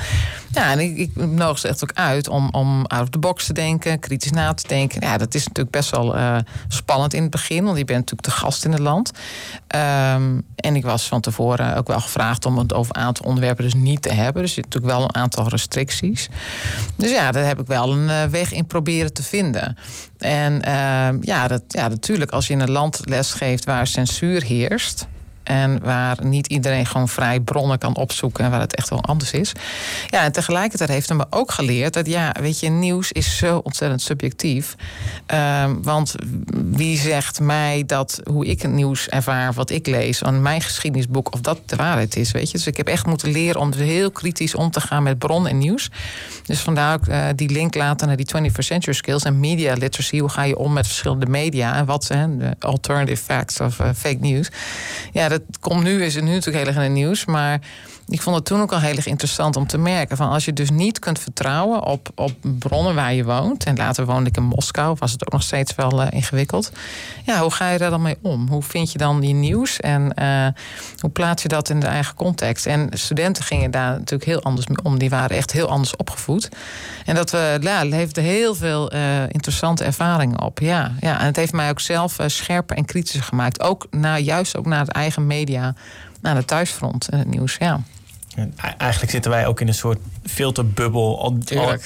Ja, en ik, ik nodig ze echt ook uit om, om out of the box te denken, kritisch na te denken. Ja, dat is natuurlijk best wel uh, spannend in het begin, want je bent natuurlijk de gast in het land. Um, en ik was van tevoren ook wel gevraagd om het over een aantal onderwerpen dus niet te hebben. Dus er zit natuurlijk wel een aantal restricties. Dus ja, daar heb ik wel een uh, weg in proberen te vinden. En uh, ja, dat, ja, natuurlijk, als je in een land lesgeeft waar censuur heerst en waar niet iedereen gewoon vrij bronnen kan opzoeken en waar het echt wel anders is. Ja, en tegelijkertijd heeft hij me ook geleerd dat ja, weet je, nieuws is zo ontzettend subjectief. Uh, want wie zegt mij dat hoe ik het nieuws ervaar, wat ik lees, aan mijn geschiedenisboek, of dat de waarheid is, weet je. Dus ik heb echt moeten leren om heel kritisch om te gaan met bron en nieuws. Dus vandaar ook uh, die link laten naar die 21st century skills en media literacy. Hoe ga je om met verschillende media en wat zijn de alternative facts of uh, fake news. Ja, het komt nu, is het nu natuurlijk heel erg in het nieuws. Maar ik vond het toen ook al heel erg interessant om te merken. Van als je dus niet kunt vertrouwen op, op bronnen waar je woont. En later woonde ik in Moskou, was het ook nog steeds wel uh, ingewikkeld. Ja, hoe ga je daar dan mee om? Hoe vind je dan die nieuws? En uh, hoe plaats je dat in de eigen context? En studenten gingen daar natuurlijk heel anders mee om. Die waren echt heel anders opgevoed. En dat we, ja, leverde heel veel uh, interessante ervaringen op. Ja, ja, en het heeft mij ook zelf scherper en kritischer gemaakt. Ook naar, juist ook naar het eigen media, naar de thuisfront en het nieuws. Ja. Eigenlijk zitten wij ook in een soort filterbubbel. Al,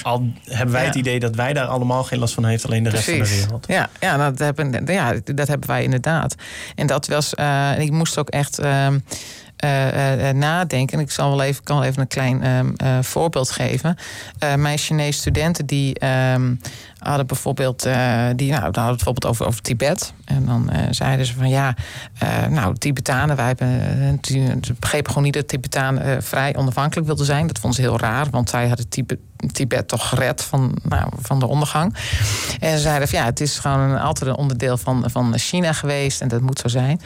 al, hebben wij het idee dat wij daar allemaal geen last van heeft, alleen de rest van de wereld. Ja, ja, dat, hebben, ja dat hebben wij inderdaad. En dat was, uh, ik moest ook echt. Uh, uh, nadenken. Ik zal wel even, kan wel even een klein uh, voorbeeld geven. mijn Chinese studenten die ehm, hadden bijvoorbeeld, die nou, hadden bijvoorbeeld over, over Tibet. En dan zeiden ze van ja, nou, Tibetanen, wij hebben begrepen gewoon niet dat Tibetanen vrij onafhankelijk wilden zijn. Dat vonden ze heel raar, want zij hadden Tibet, Tibet toch gered van, nou, van de ondergang. En ze zeiden van ja, het is gewoon altijd een onderdeel van, van China geweest en dat moet zo zijn.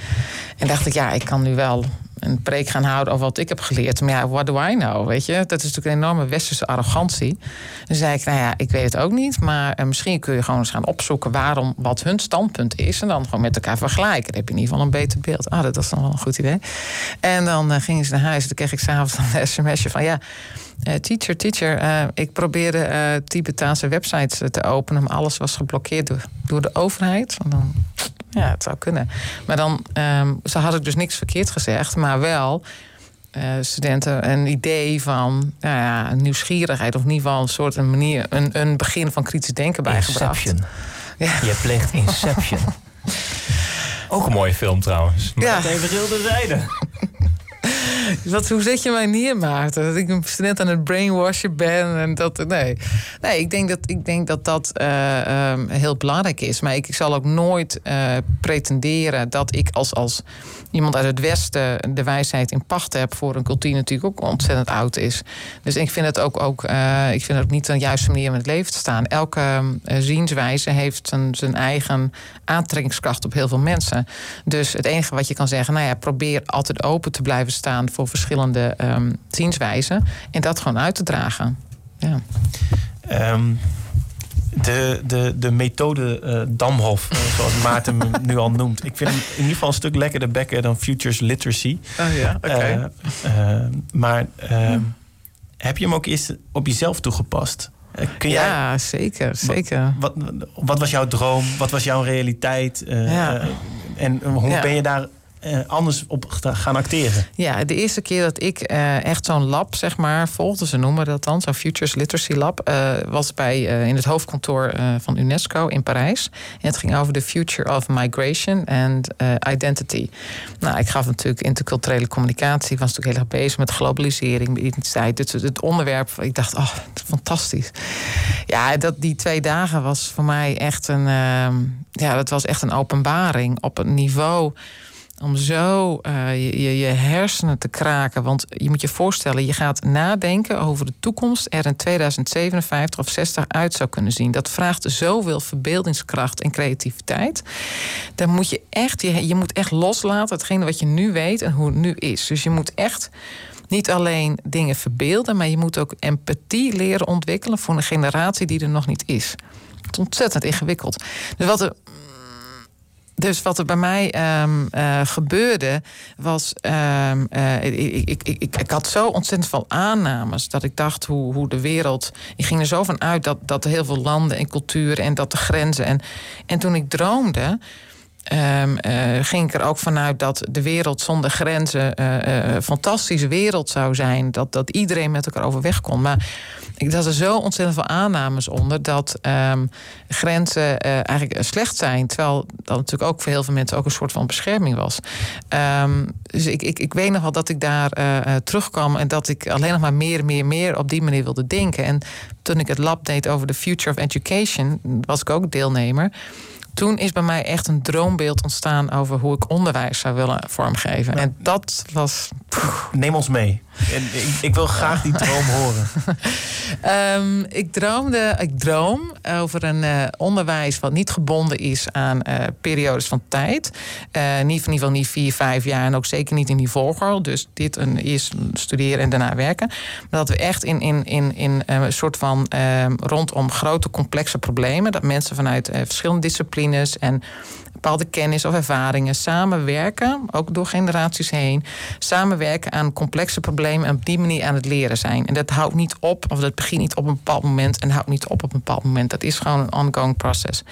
En dacht ik, ja, ik kan nu wel een preek gaan houden over wat ik heb geleerd. Maar ja, what do I know, weet je? Dat is natuurlijk een enorme westerse arrogantie. Dan zei ik, nou ja, ik weet het ook niet. Maar eh, misschien kun je gewoon eens gaan opzoeken waarom, wat hun standpunt is. En dan gewoon met elkaar vergelijken. Dan heb je in ieder geval een beter beeld. Ah, dat is dan wel een goed idee. En dan uh, gingen ze naar huis. Dan kreeg ik s'avonds een [laughs] sms'je van ja. Uh, teacher, teacher, ik probeerde Tibetaanse websites te openen, maar alles was geblokkeerd door, door de overheid. En dan ja, het zou kunnen. Maar dan, um, ze had ik dus niks verkeerd gezegd, maar wel uh, studenten een idee van nou ja, nieuwsgierigheid, of in ieder geval een soort een manier, een, een begin van kritisch denken bijgebracht. Inception. Ja. Je pleegt [laughs] Inception. Ook een mooie film trouwens. Maar ja. even heel de zijde. Wat, hoe zet je mij neer, Maarten? Dat ik een student aan het brainwashen ben. En dat, nee. nee, ik denk dat ik denk dat, dat uh, um, heel belangrijk is. Maar ik, ik zal ook nooit uh, pretenderen dat ik als, als iemand uit het Westen de wijsheid in pacht heb voor een cultuur natuurlijk ook ontzettend oud is. Dus ik vind het ook, ook, uh, ik vind het ook niet een juiste manier om het leven te staan. Elke zienswijze heeft zijn, zijn eigen aantrekkingskracht op heel veel mensen. Dus het enige wat je kan zeggen, nou ja, probeer altijd open te blijven staan voor verschillende um, zienswijzen. En dat gewoon uit te dragen. Ja. Um, de, de, de methode uh, Damhof, uh, [laughs] zoals Maarten hem nu al noemt. Ik vind hem in ieder geval een stuk lekkerder bekken dan Futures Literacy. Oh ja, oké. Okay. Uh, maar hmm. heb je hem ook eerst op jezelf toegepast? Kun ja, jij, zeker, zeker. Wat, wat, wat, was jouw droom? Wat was jouw realiteit? Ja. en hoe ja. ben je daar uh, anders op gaan acteren? Ja, de eerste keer dat ik uh, echt zo'n lab, zeg maar, volgde, ze noemen dat dan, zo'n Futures Literacy Lab, uh, was bij, in het hoofdkantoor van UNESCO in Parijs. En het ging over de future of migration and identity. Nou, ik gaf natuurlijk interculturele communicatie, was natuurlijk heel erg bezig met globalisering, identiteit. Dus het onderwerp, ik dacht, oh, fantastisch. Ja, dat, die twee dagen was voor mij echt een, ja, dat was echt een openbaring op een niveau om zo uh, je, je, hersenen te kraken. Want je moet je voorstellen, je gaat nadenken over de toekomst er in 2057 of 60 uit zou kunnen zien. Dat vraagt zoveel verbeeldingskracht en creativiteit. Dan moet je echt, je, je moet echt loslaten hetgene wat je nu weet en hoe het nu is. Dus je moet echt niet alleen dingen verbeelden, maar je moet ook empathie leren ontwikkelen voor een generatie die er nog niet is. Het is ontzettend ingewikkeld. Dus wat er dus wat er bij mij um, uh, gebeurde, was. Um, ik, ik, ik, ik, had zo ontzettend veel aannames. dat ik dacht hoe, hoe de wereld. Ik ging er zo van uit dat, dat er heel veel landen en culturen. en dat de grenzen. En, en toen ik droomde. Um, uh, ging ik er ook vanuit dat de wereld zonder grenzen een fantastische wereld zou zijn. Dat, dat iedereen met elkaar overweg kon. Maar ik had er zo ontzettend veel aannames onder dat um, grenzen eigenlijk slecht zijn. Terwijl dat natuurlijk ook voor heel veel mensen ook een soort van bescherming was. Um, dus ik, ik, ik weet nog wel dat ik daar terugkwam en dat ik alleen nog maar meer, meer, meer op die manier wilde denken. En toen ik het lab deed over de Future of Education, was ik ook deelnemer toen is bij mij echt een droombeeld ontstaan over hoe ik onderwijs zou willen vormgeven. En dat was. Neem ons mee. Ik, ik, wil graag die droom horen. um, [laughs] ik droomde, ik droom over een uh, onderwijs wat niet gebonden is aan uh, periodes van tijd. Uh, niet in ieder geval niet vier, vijf jaar en ook zeker niet in die volgorde. Dus dit een, eerst studeren en daarna werken. Maar dat we echt in, in, in, in een soort van ehm, rondom grote complexe problemen, dat mensen vanuit verschillende disciplines en bepaalde kennis of ervaringen samenwerken, ook door generaties heen, samenwerken aan complexe problemen en op die manier aan het leren zijn. En dat houdt niet op, of dat begint niet op een bepaald moment en houdt niet op op een bepaald moment. Dat is gewoon een ongoing process.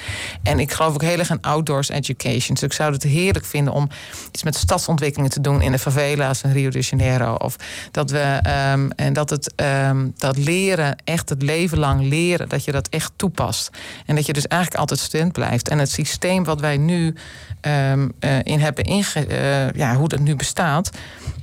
En ik geloof ook heel erg in outdoors education. Dus ik zou het heerlijk vinden om iets met stadsontwikkelingen te doen in de favela's in Rio de Janeiro. Of dat we um, en dat het um, dat leren, echt het leven lang leren, dat je dat echt toepast. En dat je dus eigenlijk altijd student blijft. En het systeem wat wij nu um, uh, in hebben inge... Uh, ja, hoe dat nu bestaat.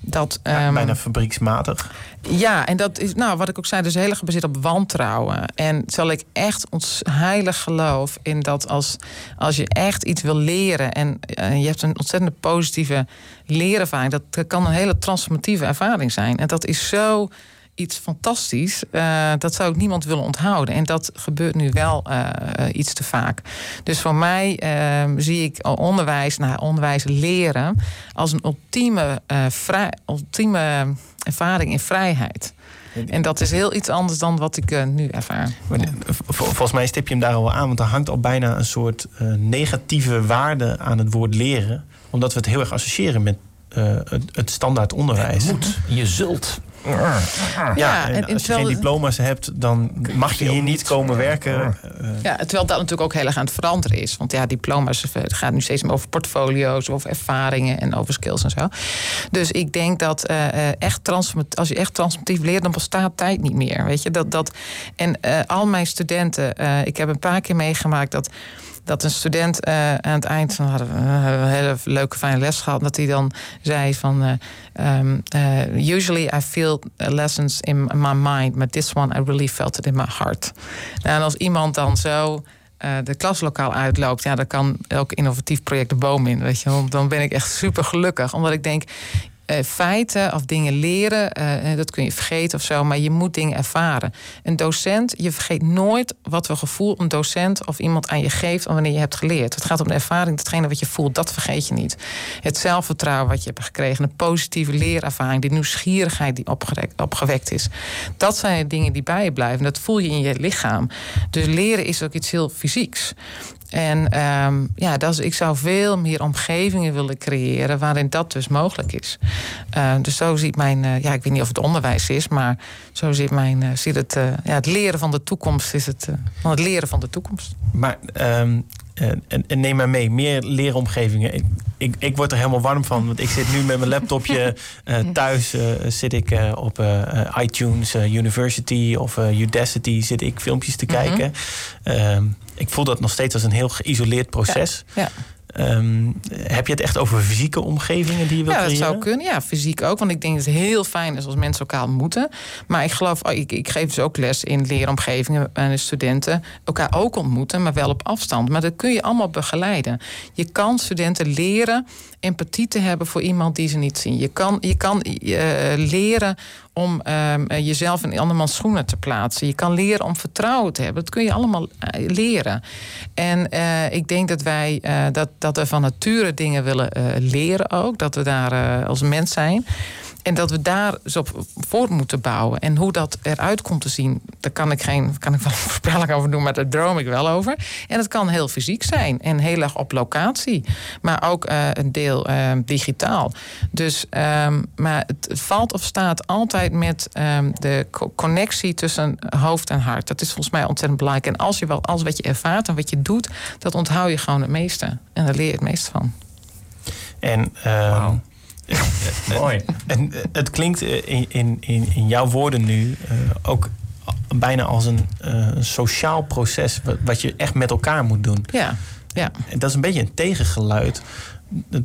Dat, um, ja, bijna fabrieksmatig. Ja, en dat is, nou, wat ik ook zei, dus heel erg gebaseerd op wantrouwen. En zal ik echt ons heilig geloof in dat als, als je echt iets wil leren en uh, je hebt een ontzettend positieve leerervaring, dat kan een hele transformatieve ervaring zijn. En dat is zo iets fantastisch. Uh, dat zou ik niemand willen onthouden. En dat gebeurt nu wel uh, iets te vaak. Dus voor mij uh, zie ik onderwijs, nou, onderwijs leren als een ultieme, vrij, ultieme ervaring in vrijheid. En dat is heel iets anders dan wat ik nu ervaar. volgens mij stip je hem daar al aan, want er hangt al bijna een soort negatieve waarde aan het woord leren. Omdat we het heel erg associëren met het, het standaard onderwijs. Je moet, je zult. Ja, en, als je geen diploma's hebt, dan mag je hier niet komen werken. Ja, terwijl dat natuurlijk ook heel erg aan het veranderen is. Want ja, diploma's het gaat nu steeds meer over portfolio's, over ervaringen en over skills en zo. Dus ik denk dat uh, echt als je echt transformatief leert, dan bestaat tijd niet meer. Weet je, dat, dat, en uh, al mijn studenten, uh, ik heb een paar keer meegemaakt dat dat een student uh, aan het eind van hadden een hele leuke fijne les gehad, dat hij dan zei van uh, um, uh, usually I feel lessons in my mind, but this one I really felt it in my heart. Nou, en als iemand dan zo de klaslokaal uitloopt, ja, dan kan elk innovatief project de boom in, weet je. Dan ben ik echt super gelukkig, omdat ik denk, uh, feiten of dingen leren, uh, dat kun je vergeten of zo, maar je moet dingen ervaren. Een docent, je vergeet nooit wat voor gevoel een docent of iemand aan je geeft wanneer je hebt geleerd. Het gaat om de ervaring, datgene wat je voelt, dat vergeet je niet. Het zelfvertrouwen wat je hebt gekregen, een positieve leerervaring, die nieuwsgierigheid die opgewekt is. Dat zijn dingen die bij je blijven. Dat voel je in je lichaam. Dus leren is ook iets heel fysieks. En um, ja, dat is, ik zou veel meer omgevingen willen creëren waarin dat dus mogelijk is. Uh, dus zo ziet mijn, uh, ja, ik weet niet of het onderwijs is, maar zo ziet mijn, uh, ziet het, ja, het leren van de toekomst is het, van het leren van de toekomst. Maar um, en, en, neem maar mee, meer leeromgevingen. Ik, ik, ik, word er helemaal warm van, want ik zit nu met mijn laptopje [laughs] thuis. zit ik op iTunes University of Udacity zit ik filmpjes te mhm. kijken. Mm ik voel dat nog steeds als een heel geïsoleerd proces. Ja. Um, heb je het echt over fysieke omgevingen die je wilt ja, creëren? Ja, dat zou kunnen. Ja, fysiek ook. Want ik denk dat het heel fijn is als mensen elkaar ontmoeten. Maar ik geloof, oh, ik, ik geef dus ook les in leeromgevingen... en de studenten elkaar ook ontmoeten, maar wel op afstand. Maar dat kun je allemaal begeleiden. Je kan studenten leren empathie te hebben voor iemand die ze niet zien. Je kan, je kan uh, leren om uh, jezelf in andermans schoenen te plaatsen. Je kan leren om vertrouwen te hebben. Dat kun je allemaal uh, leren. En uh, ik denk dat wij dat, dat we van nature dingen willen leren ook. Dat we daar als mens zijn. En dat we daar dus op voor moeten bouwen. En hoe dat eruit komt te zien, daar kan ik geen kan ik wel [laughs] een voorspelling over doen, maar daar droom ik wel over. En het kan heel fysiek zijn en heel erg op locatie, maar ook uh, een deel uh, digitaal. Dus, um, maar het valt of staat altijd met um, de co connectie tussen hoofd en hart. Dat is volgens mij ontzettend belangrijk. En als je wel alles wat je ervaart en wat je doet, dat onthoud je gewoon het meeste. En daar leer je het meeste van. En uh, wow. Mooi. En eh, het klinkt eh, in, in, in jouw woorden nu uh, ook bijna als een uh, sociaal proces wat je echt met elkaar moet doen. Ja, ja. En dat is een beetje een tegengeluid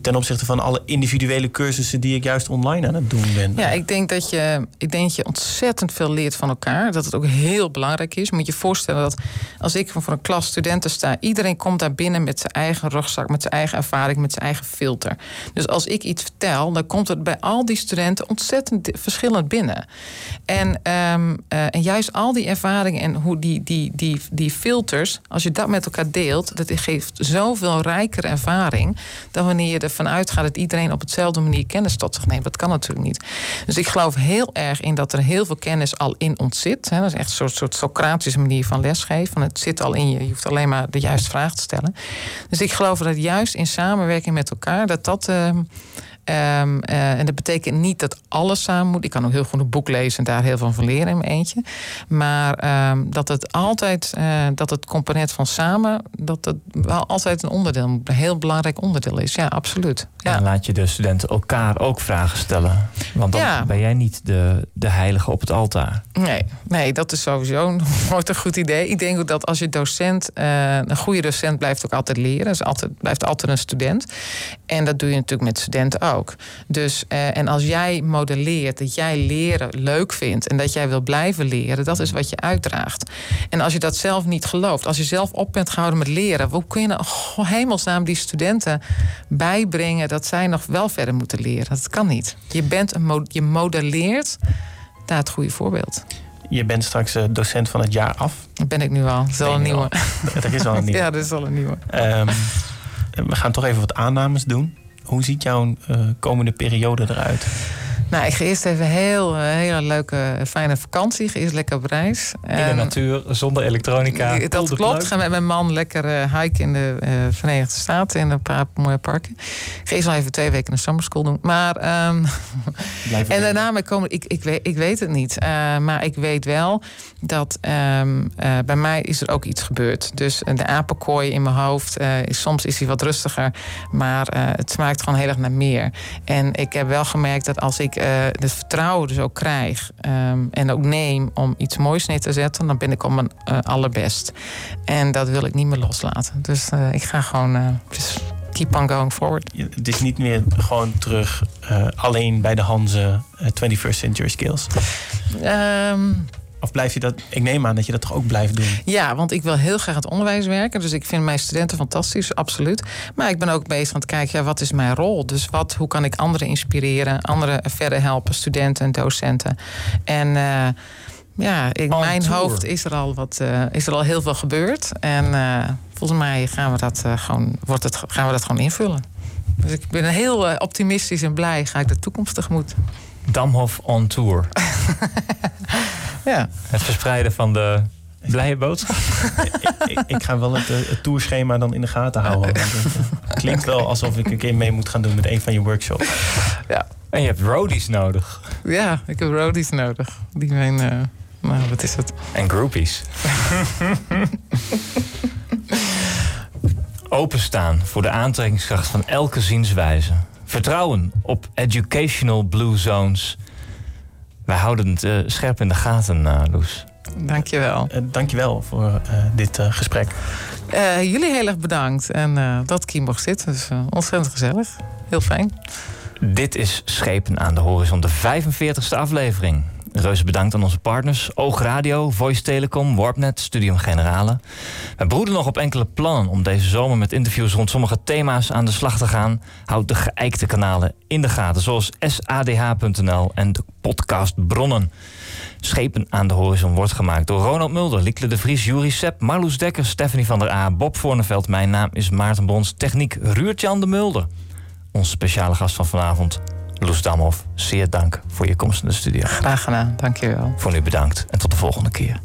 ten opzichte van alle individuele cursussen die ik juist online aan het doen ben. Ja, ik denk dat je, ik denk dat je ontzettend veel leert van elkaar. Dat het ook heel belangrijk is. Moet je voorstellen dat als ik voor een klas studenten sta, iedereen komt daar binnen met zijn eigen rugzak, met zijn eigen ervaring, met zijn eigen filter. Dus als ik iets vertel, dan komt het bij al die studenten ontzettend verschillend binnen. En, um, uh, en juist al die ervaringen en hoe die, die, die, die filters, als je dat met elkaar deelt, dat geeft zoveel rijkere ervaring dan wanneer je ervan uitgaat dat iedereen op hetzelfde manier kennis tot zich neemt. Dat kan natuurlijk niet. Dus ik geloof heel erg in dat er heel veel kennis al in ons zit. Dat is echt een soort, soort Socratische manier van lesgeven. het zit al in je. Je hoeft alleen maar de juiste vraag te stellen. Dus ik geloof dat juist in samenwerking met elkaar, dat dat. Uh, Um, uh, en dat betekent niet dat alles samen moet. Ik kan ook heel goed een boek lezen en daar heel veel van leren in mijn eentje. Maar um, dat het altijd, uh, dat het component van samen, dat het wel altijd een onderdeel, een heel belangrijk onderdeel is. Ja, absoluut. Ja. En laat je de studenten elkaar ook vragen stellen. Want dan ja. ben jij niet de, de heilige op het altaar. Nee, nee, dat is sowieso [laughs] nooit een goed idee. Ik denk ook dat als je docent, uh, een goede docent blijft ook altijd leren. Dus altijd, blijft altijd een student. En dat doe je natuurlijk met studenten ook. Dus, uh, en als jij modelleert dat jij leren leuk vindt en dat jij wil blijven leren, dat is wat je uitdraagt. En als je dat zelf niet gelooft, als je zelf op bent gehouden met leren, hoe kun je nou oh, hemelsnaam die studenten bijbrengen dat zij nog wel verder moeten leren? Dat kan niet. Je, bent een je modelleert daar het goede voorbeeld. Je bent straks uh, docent van het jaar af. Dat ben ik nu al. Dat is al een nieuwe. Er is al een nieuwe. ja, dat is al een nieuwe. Um, we gaan toch even wat aannames doen. Hoe ziet jouw uh, komende periode eruit? Nou, ik ga eerst even heel, een hele leuke, fijne vakantie. Ga eerst lekker op reis. In de natuur, zonder elektronica. Dat klopt. Ik ga met mijn man lekker uh, hiken in de uh, Verenigde Staten. In een paar mooie parken. Ik ga eerst al even twee weken een summer school doen. Maar, [laughs] um, en daarna mee komen... Ik, ik, weet, ik weet het niet. Uh, maar ik weet wel dat um, bij mij is er ook iets gebeurd. Dus de apenkooi in mijn hoofd... Is, soms is hij wat rustiger. Maar het smaakt gewoon heel erg naar meer. En ik heb wel gemerkt dat als ik het vertrouwen dus ook krijg um, en ook neem om iets moois neer te zetten, dan ben ik op mijn uh, allerbest. En dat wil ik niet meer loslaten. Dus uh, ik ga gewoon just keep on going forward. Het is niet meer gewoon terug alleen bij de Hanze 21st century skills. Um, of blijf je dat, ik neem aan dat je dat toch ook blijft doen? Ja, want ik wil heel graag het onderwijs werken. Dus ik vind mijn studenten fantastisch, absoluut. Maar ik ben ook bezig aan het kijken, ja, wat is mijn rol? Dus wat, hoe kan ik anderen inspireren, anderen verder helpen, studenten en docenten. En uh, ja, in mijn tour. hoofd is er, al wat, uh, is er al heel veel gebeurd. En uh, volgens mij gaan we dat, gewoon, wordt het, gaan we dat gewoon invullen. Dus ik ben heel optimistisch en blij. Ga ik de toekomst tegemoet. Damhof on tour. [laughs] ja. Het verspreiden van de blije boodschap. [laughs] ik, ik, ga wel het, het tourschema dan in de gaten houden. Het klinkt wel alsof ik een keer mee moet gaan doen met een van je workshops. Ja. En je hebt roadies nodig. Ja, ik heb roadies nodig. Die mijn... Uh, nou, wat is het? En groupies. [laughs] Openstaan voor de aantrekkingskracht van elke zienswijze. Vertrouwen op educational blue zones. Wij houden het uh, scherp in de gaten, uh, Loes. Dankjewel. Uh, dankjewel voor uh, dit uh, gesprek. jullie heel erg bedankt. En dat Kiem mocht zitten. Dus ontzettend gezellig. Heel fijn. Dit is Schepen aan de Horizon, de 45ste aflevering. Reuze bedankt aan onze partners. Oog Radio, Voice Telecom, Warpnet, Studium Generale. We broeden nog op enkele plannen om deze zomer met interviews rond sommige thema's aan de slag te gaan. Houd de geëikte kanalen in de gaten, zoals sadh.nl en de podcast Bronnen. Schepen aan de horizon wordt gemaakt door Ronald Mulder, Liekle de Vries, Juri Sepp, Marloes Dekker, Stephanie van der A, Bob Voorneveld. Mijn naam is Maarten Brons, techniek Ruurtjan de Mulder. Onze speciale gast van vanavond, Loes Damhoff, zeer dank voor je komst in de studio. Graag gedaan, dank je wel. Voor nu bedankt en tot de volgende keer.